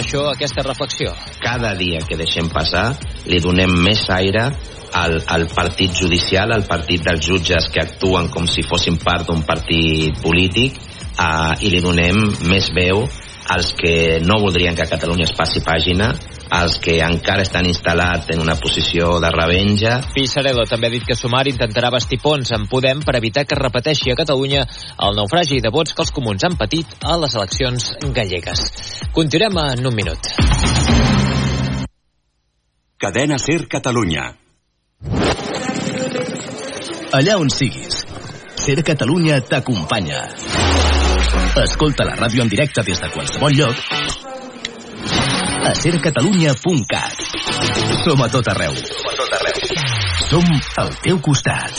això aquesta reflexió. Cada dia que deixem passar li donem més aire al, al partit judicial, al partit dels jutges que actuen com si fossin part d'un partit polític uh, i li donem més veu als que no voldrien que a Catalunya es passi pàgina els que encara estan instal·lats en una posició de revenja. Pisarello també ha dit que Sumar intentarà vestir ponts en Podem per evitar que repeteixi a Catalunya el naufragi de vots que els comuns han patit a les eleccions gallegues. Continuem en un minut. Cadena Ser Catalunya. Allà on siguis, Ser Catalunya t'acompanya. Escolta la ràdio en directe des de qualsevol lloc a sercatalunya.cat. Som a tot arreu. Som a tot arreu. Som al teu costat.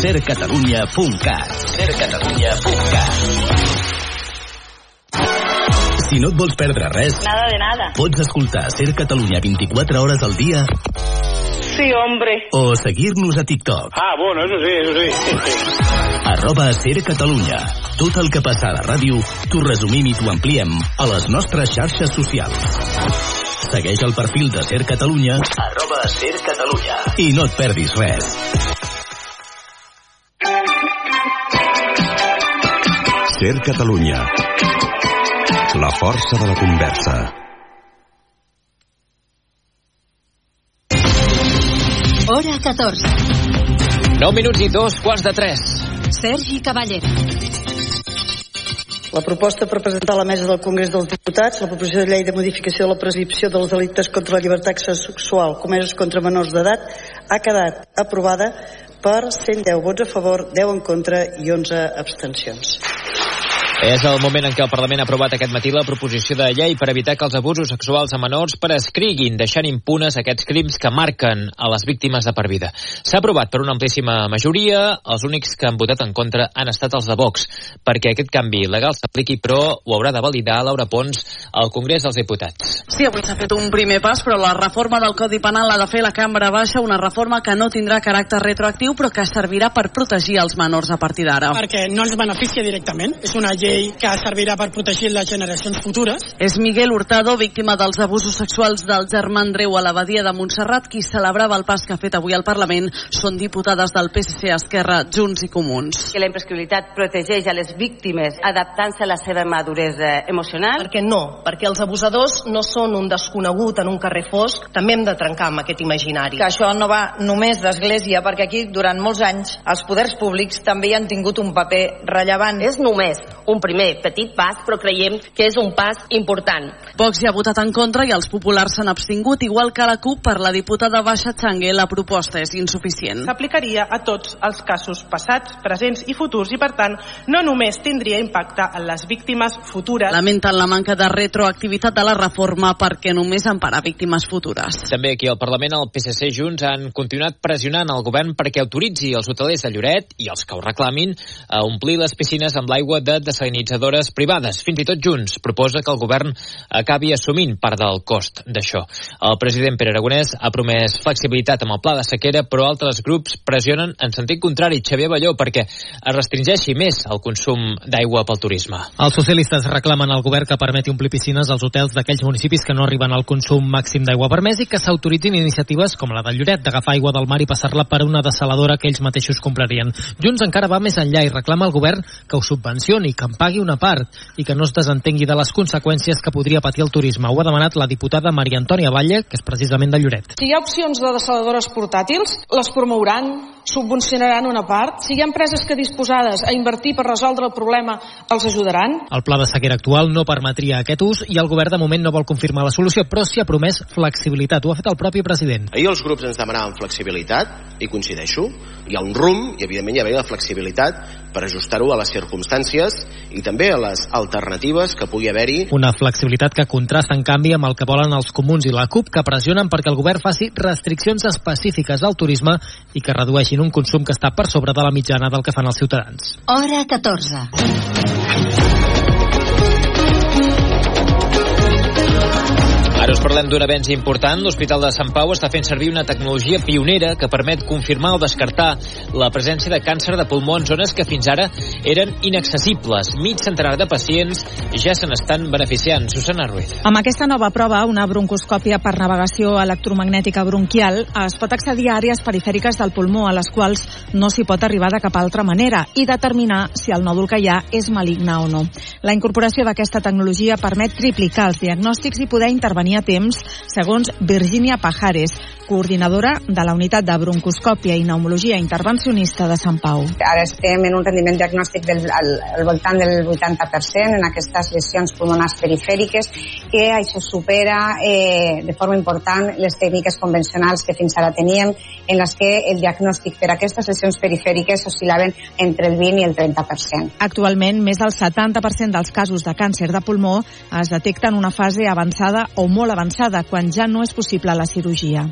sercatalunya.cat. sercatalunya.cat. Si no et vols perdre res, Nada de nada. pots escoltar Ser Catalunya 24 hores al dia Sí, hombre. o seguir-nos a TikTok. Ah, bueno, eso sí, eso sí. Arroba Ser Catalunya. Tot el que passa a la ràdio t'ho resumim i t'ho ampliem a les nostres xarxes socials. Segueix el perfil de Ser Catalunya arroba Ser Catalunya i no et perdis res. Ser Catalunya. La força de la conversa. Hora 14. 9 minuts i dos quarts de 3. Sergi Cavallera. La proposta per presentar a la mesa del Congrés dels Diputats la proposició de llei de modificació de la prescripció dels delictes contra la llibertat sexual comesos contra menors d'edat ha quedat aprovada per 110 vots a favor, 10 en contra i 11 abstencions. És el moment en què el Parlament ha aprovat aquest matí la proposició de llei per evitar que els abusos sexuals a menors prescriguin, deixant impunes aquests crims que marquen a les víctimes de per vida. S'ha aprovat per una amplíssima majoria, els únics que han votat en contra han estat els de Vox, perquè aquest canvi legal s'apliqui, però ho haurà de validar Laura Pons al Congrés dels Diputats. Sí, avui s'ha fet un primer pas, però la reforma del Codi Penal l'ha de fer la Cambra Baixa, una reforma que no tindrà caràcter retroactiu, però que servirà per protegir els menors a partir d'ara. perquè no ens beneficia directament. És una llei que servirà per protegir les generacions futures. És Miguel Hurtado, víctima dels abusos sexuals del germà Andreu a l'abadia de Montserrat, qui celebrava el pas que ha fet avui al Parlament. Són diputades del PSC, Esquerra, Junts i Comuns. Que la imprescriptibilitat protegeix a les víctimes adaptant-se a la seva maduresa emocional. Perquè no, perquè els abusadors no són un desconegut en un carrer fosc, també hem de trencar amb aquest imaginari. que això no va només d'Església, perquè aquí durant molts anys els poders públics també hi han tingut un paper rellevant. És només un primer petit pas, però creiem que és un pas important. Vox hi ha votat en contra i els populars s'han abstingut, igual que la CUP per la diputada Baixa Changue. La proposta és insuficient. S'aplicaria a tots els casos passats, presents i futurs i, per tant, no només tindria impacte en les víctimes futures. Lamenten la manca de retroactivitat de la reforma perquè només empara víctimes futures. També aquí al Parlament el PSC Junts han continuat pressionant el govern perquè autoritzi els hotelers de Lloret i els que ho reclamin a omplir les piscines amb l'aigua de desalinitzadores privades. Fins i tot Junts proposa que el govern acabi assumint part del cost d'això. El president Pere Aragonès ha promès flexibilitat amb el pla de sequera, però altres grups pressionen en sentit contrari Xavier Balló perquè es restringeixi més el consum d'aigua pel turisme. Els socialistes reclamen al govern que permeti omplir piscines als hotels d'aquells municipis que no arriben al consum màxim d'aigua permès i que s'autoritzin iniciatives com la de Lloret d'agafar aigua del mar i passar-la per una desaladora que ells mateixos comprarien. Junts encara va més enllà i reclama al govern que ho subvencioni, que en pagui una part i que no es desentengui de les conseqüències que podria patir el turisme. Ho ha demanat la diputada Maria Antònia Valle, que és precisament de Lloret. Si hi ha opcions de desaladores portàtils, les promouran, subvencionaran una part. Si hi ha empreses que disposades a invertir per resoldre el problema, els ajudaran. El pla de sequera actual no permetria aquest ús i el govern de moment no vol confirmar la solució, però s'hi ha promès flexibilitat. Ho ha fet el propi president. Ahir els grups ens demanaven flexibilitat, i coincideixo, hi ha un rumb i evidentment hi ha la flexibilitat per ajustar-ho a les circumstàncies i també a les alternatives que pugui haver-hi. Una flexibilitat que contrasta en canvi amb el que volen els comuns i la CUP que pressionen perquè el govern faci restriccions específiques al turisme i que redueixin un consum que està per sobre de la mitjana del que fan els ciutadans. Hora 14. Ara us parlem d'un avenç important. L'Hospital de Sant Pau està fent servir una tecnologia pionera que permet confirmar o descartar la presència de càncer de pulmó en zones que fins ara eren inaccessibles. Mig centenar de pacients ja se n'estan beneficiant. Susana Ruiz. Amb aquesta nova prova, una broncoscòpia per navegació electromagnètica bronquial, es pot accedir a àrees perifèriques del pulmó a les quals no s'hi pot arribar de cap altra manera i determinar si el nòdul que hi ha és maligne o no. La incorporació d'aquesta tecnologia permet triplicar els diagnòstics i poder intervenir a temps, segons Virginia Pajares, coordinadora de la unitat de broncoscòpia i pneumologia intervencionista de Sant Pau. Ara estem en un rendiment diagnòstic del, al, al voltant del 80% en aquestes lesions pulmonars perifèriques que això supera eh, de forma important les tècniques convencionals que fins ara teníem en les que el diagnòstic per a aquestes lesions perifèriques oscil·laven entre el 20 i el 30%. Actualment, més del 70% dels casos de càncer de pulmó es detecta en una fase avançada o molt avançada, quan ja no és possible la cirurgia.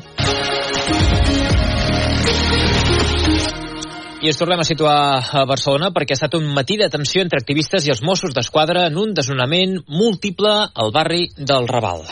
I ens tornem a situar a Barcelona perquè ha estat un matí de tensió entre activistes i els Mossos d'Esquadra en un desnonament múltiple al barri del Raval.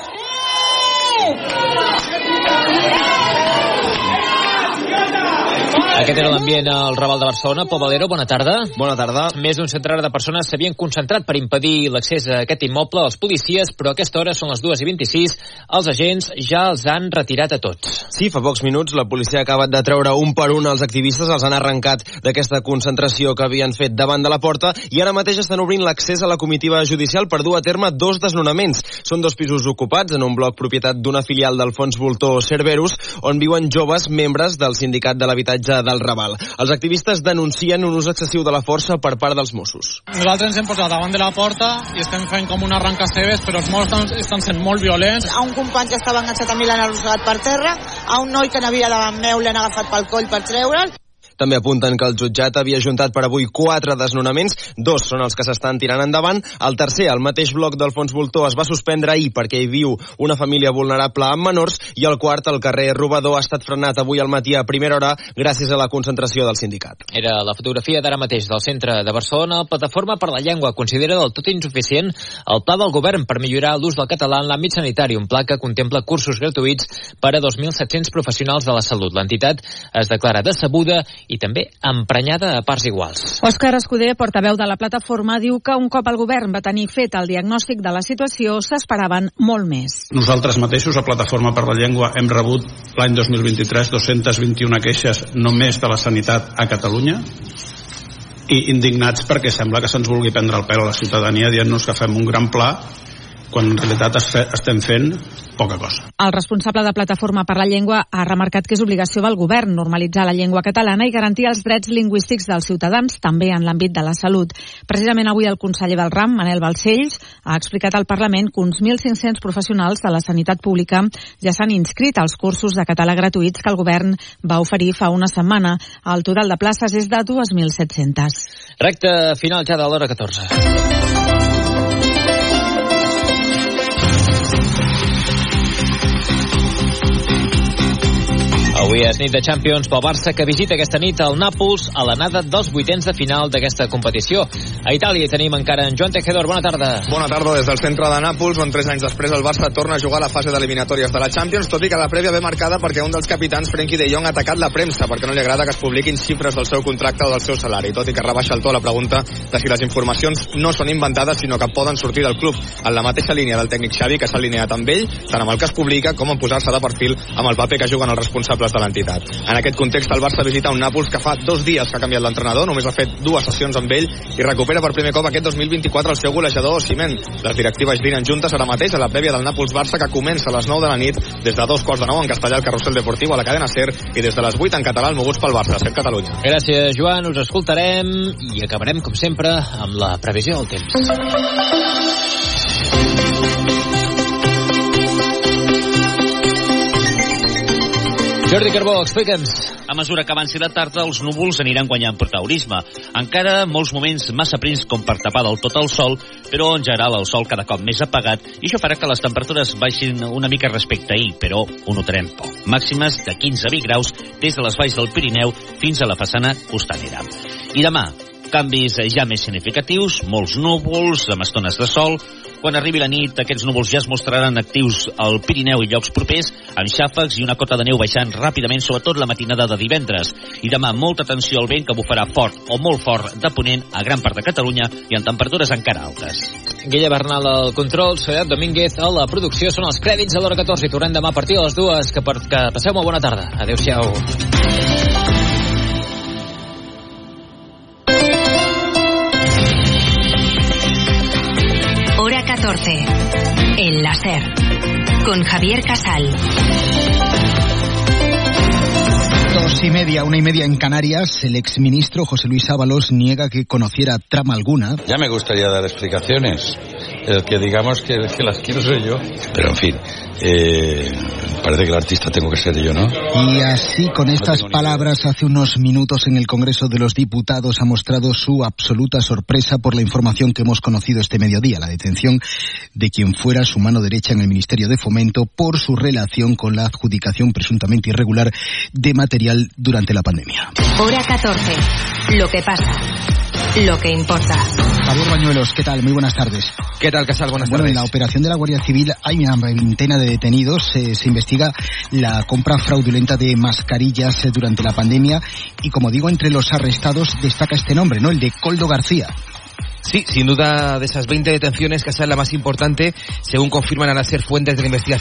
Aquest era l'ambient al Raval de Barcelona. Pol Valero, bona tarda. Bona tarda. Més d'un centenar de persones s'havien concentrat per impedir l'accés a aquest immoble als policies, però a aquesta hora són les 2 i 26. Els agents ja els han retirat a tots. Sí, fa pocs minuts la policia ha acabat de treure un per un els activistes, els han arrencat d'aquesta concentració que havien fet davant de la porta i ara mateix estan obrint l'accés a la comitiva judicial per dur a terme dos desnonaments. Són dos pisos ocupats en un bloc propietat d'una filial del fons voltor Cerberus, on viuen joves membres del sindicat de l'habitatge del Raval. Els activistes denuncien un ús excessiu de la força per part dels Mossos. Nosaltres ens hem posat davant de la porta i estem fent com una arranca cebes, però els Mossos estan, estan sent molt violents. A un company que estava enganxat a mi l'han arrossegat per terra, a un noi que n'havia davant meu l'han agafat pel coll per treure'l, també apunten que el jutjat havia juntat per avui quatre desnonaments, dos són els que s'estan tirant endavant, el tercer, el mateix bloc del fons voltor, es va suspendre ahir perquè hi viu una família vulnerable amb menors i el quart, el carrer Robador, ha estat frenat avui al matí a primera hora gràcies a la concentració del sindicat. Era la fotografia d'ara mateix del centre de Barcelona. La Plataforma per la Llengua considera del tot insuficient el pla del govern per millorar l'ús del català en l'àmbit sanitari, un pla que contempla cursos gratuïts per a 2.700 professionals de la salut. L'entitat es declara decebuda i també emprenyada a parts iguals. Òscar Escudé, portaveu de la plataforma, diu que un cop el govern va tenir fet el diagnòstic de la situació, s'esperaven molt més. Nosaltres mateixos, a Plataforma per la Llengua, hem rebut l'any 2023 221 queixes només de la sanitat a Catalunya i indignats perquè sembla que se'ns vulgui prendre el pèl a la ciutadania dient-nos que fem un gran pla quan en realitat estem fent poca cosa. El responsable de Plataforma per la Llengua ha remarcat que és obligació del govern normalitzar la llengua catalana i garantir els drets lingüístics dels ciutadans, també en l'àmbit de la salut. Precisament avui el conseller del RAM, Manel Balcells, ha explicat al Parlament que uns 1.500 professionals de la sanitat pública ja s'han inscrit als cursos de català gratuïts que el govern va oferir fa una setmana. El total de places és de 2.700. Recte final ja de l'hora 14. Avui és nit de Champions pel Barça que visita aquesta nit el Nàpols a l'anada dels vuitens de final d'aquesta competició. A Itàlia tenim encara en Joan Tejedor. Bona tarda. Bona tarda des del centre de Nàpols, on tres anys després el Barça torna a jugar a la fase d'eliminatòries de la Champions, tot i que la prèvia ve marcada perquè un dels capitans, Frenkie de Jong, ha atacat la premsa perquè no li agrada que es publiquin xifres del seu contracte o del seu salari, tot i que rebaixa el to a la pregunta de si les informacions no són inventades, sinó que poden sortir del club en la mateixa línia del tècnic Xavi, que s'ha alineat amb ell, tant amb el que es publica com en posar-se de perfil amb el paper que juguen els responsables responsables de l'entitat. En aquest context, el Barça visita un Nàpols que fa dos dies que ha canviat l'entrenador, només ha fet dues sessions amb ell i recupera per primer cop aquest 2024 el seu golejador Ciment. Les directives dinen juntes ara mateix a la prèvia del Nàpols-Barça que comença a les 9 de la nit des de dos quarts de nou en castellà al Carrusel Deportiu a la cadena SER i des de les 8 en català al Moguts pel Barça, SER Catalunya. Gràcies, Joan. Us escoltarem i acabarem, com sempre, amb la previsió del temps. Jordi Carbó, explica'ns. A mesura que avanci la tarda, els núvols aniran guanyant protagonisme. Encara molts moments massa prims com per tapar del tot el sol, però en general el sol cada cop més apagat i això farà que les temperatures baixin una mica respecte a ahir, però ho notarem poc. Màximes de 15 a 20 graus des de les valls del Pirineu fins a la façana costanera. I demà, canvis ja més significatius, molts núvols, amb estones de sol, Quan arribi la nit, aquests núvols ja es mostraran actius al Pirineu i llocs propers, amb xàfecs i una cota de neu baixant ràpidament, sobretot la matinada de divendres. I demà, molta atenció al vent que bufarà fort o molt fort de ponent a gran part de Catalunya i en temperatures encara altes. Guilla Bernal al control, Soledat Domínguez a la producció. Són els crèdits a l'hora 14 i tornem demà a partir de les dues. Que, per, que passeu una bona tarda. Adéu-siau. Hora 14. El láser. Con Javier Casal. Dos y media, una y media en Canarias, el exministro José Luis Ábalos niega que conociera trama alguna. Ya me gustaría dar explicaciones. El que digamos que, que las quiero soy yo. Pero en fin, eh, parece que el artista tengo que ser yo, ¿no? Y así, con estas palabras, hace unos minutos en el Congreso de los Diputados ha mostrado su absoluta sorpresa por la información que hemos conocido este mediodía, la detención de quien fuera su mano derecha en el Ministerio de Fomento por su relación con la adjudicación presuntamente irregular de material durante la pandemia. Hora 14. Lo que pasa. Lo que importa. Javier Bañuelos, ¿qué tal? Muy buenas tardes. ¿Qué tal, Casal? Buenas bueno, tardes. en la operación de la Guardia Civil hay una veintena de detenidos. Eh, se investiga la compra fraudulenta de mascarillas eh, durante la pandemia y, como digo, entre los arrestados destaca este nombre, ¿no? El de Coldo García. Sí, sin duda de esas 20 detenciones, que es la más importante, según confirman a la SER fuentes de la investigación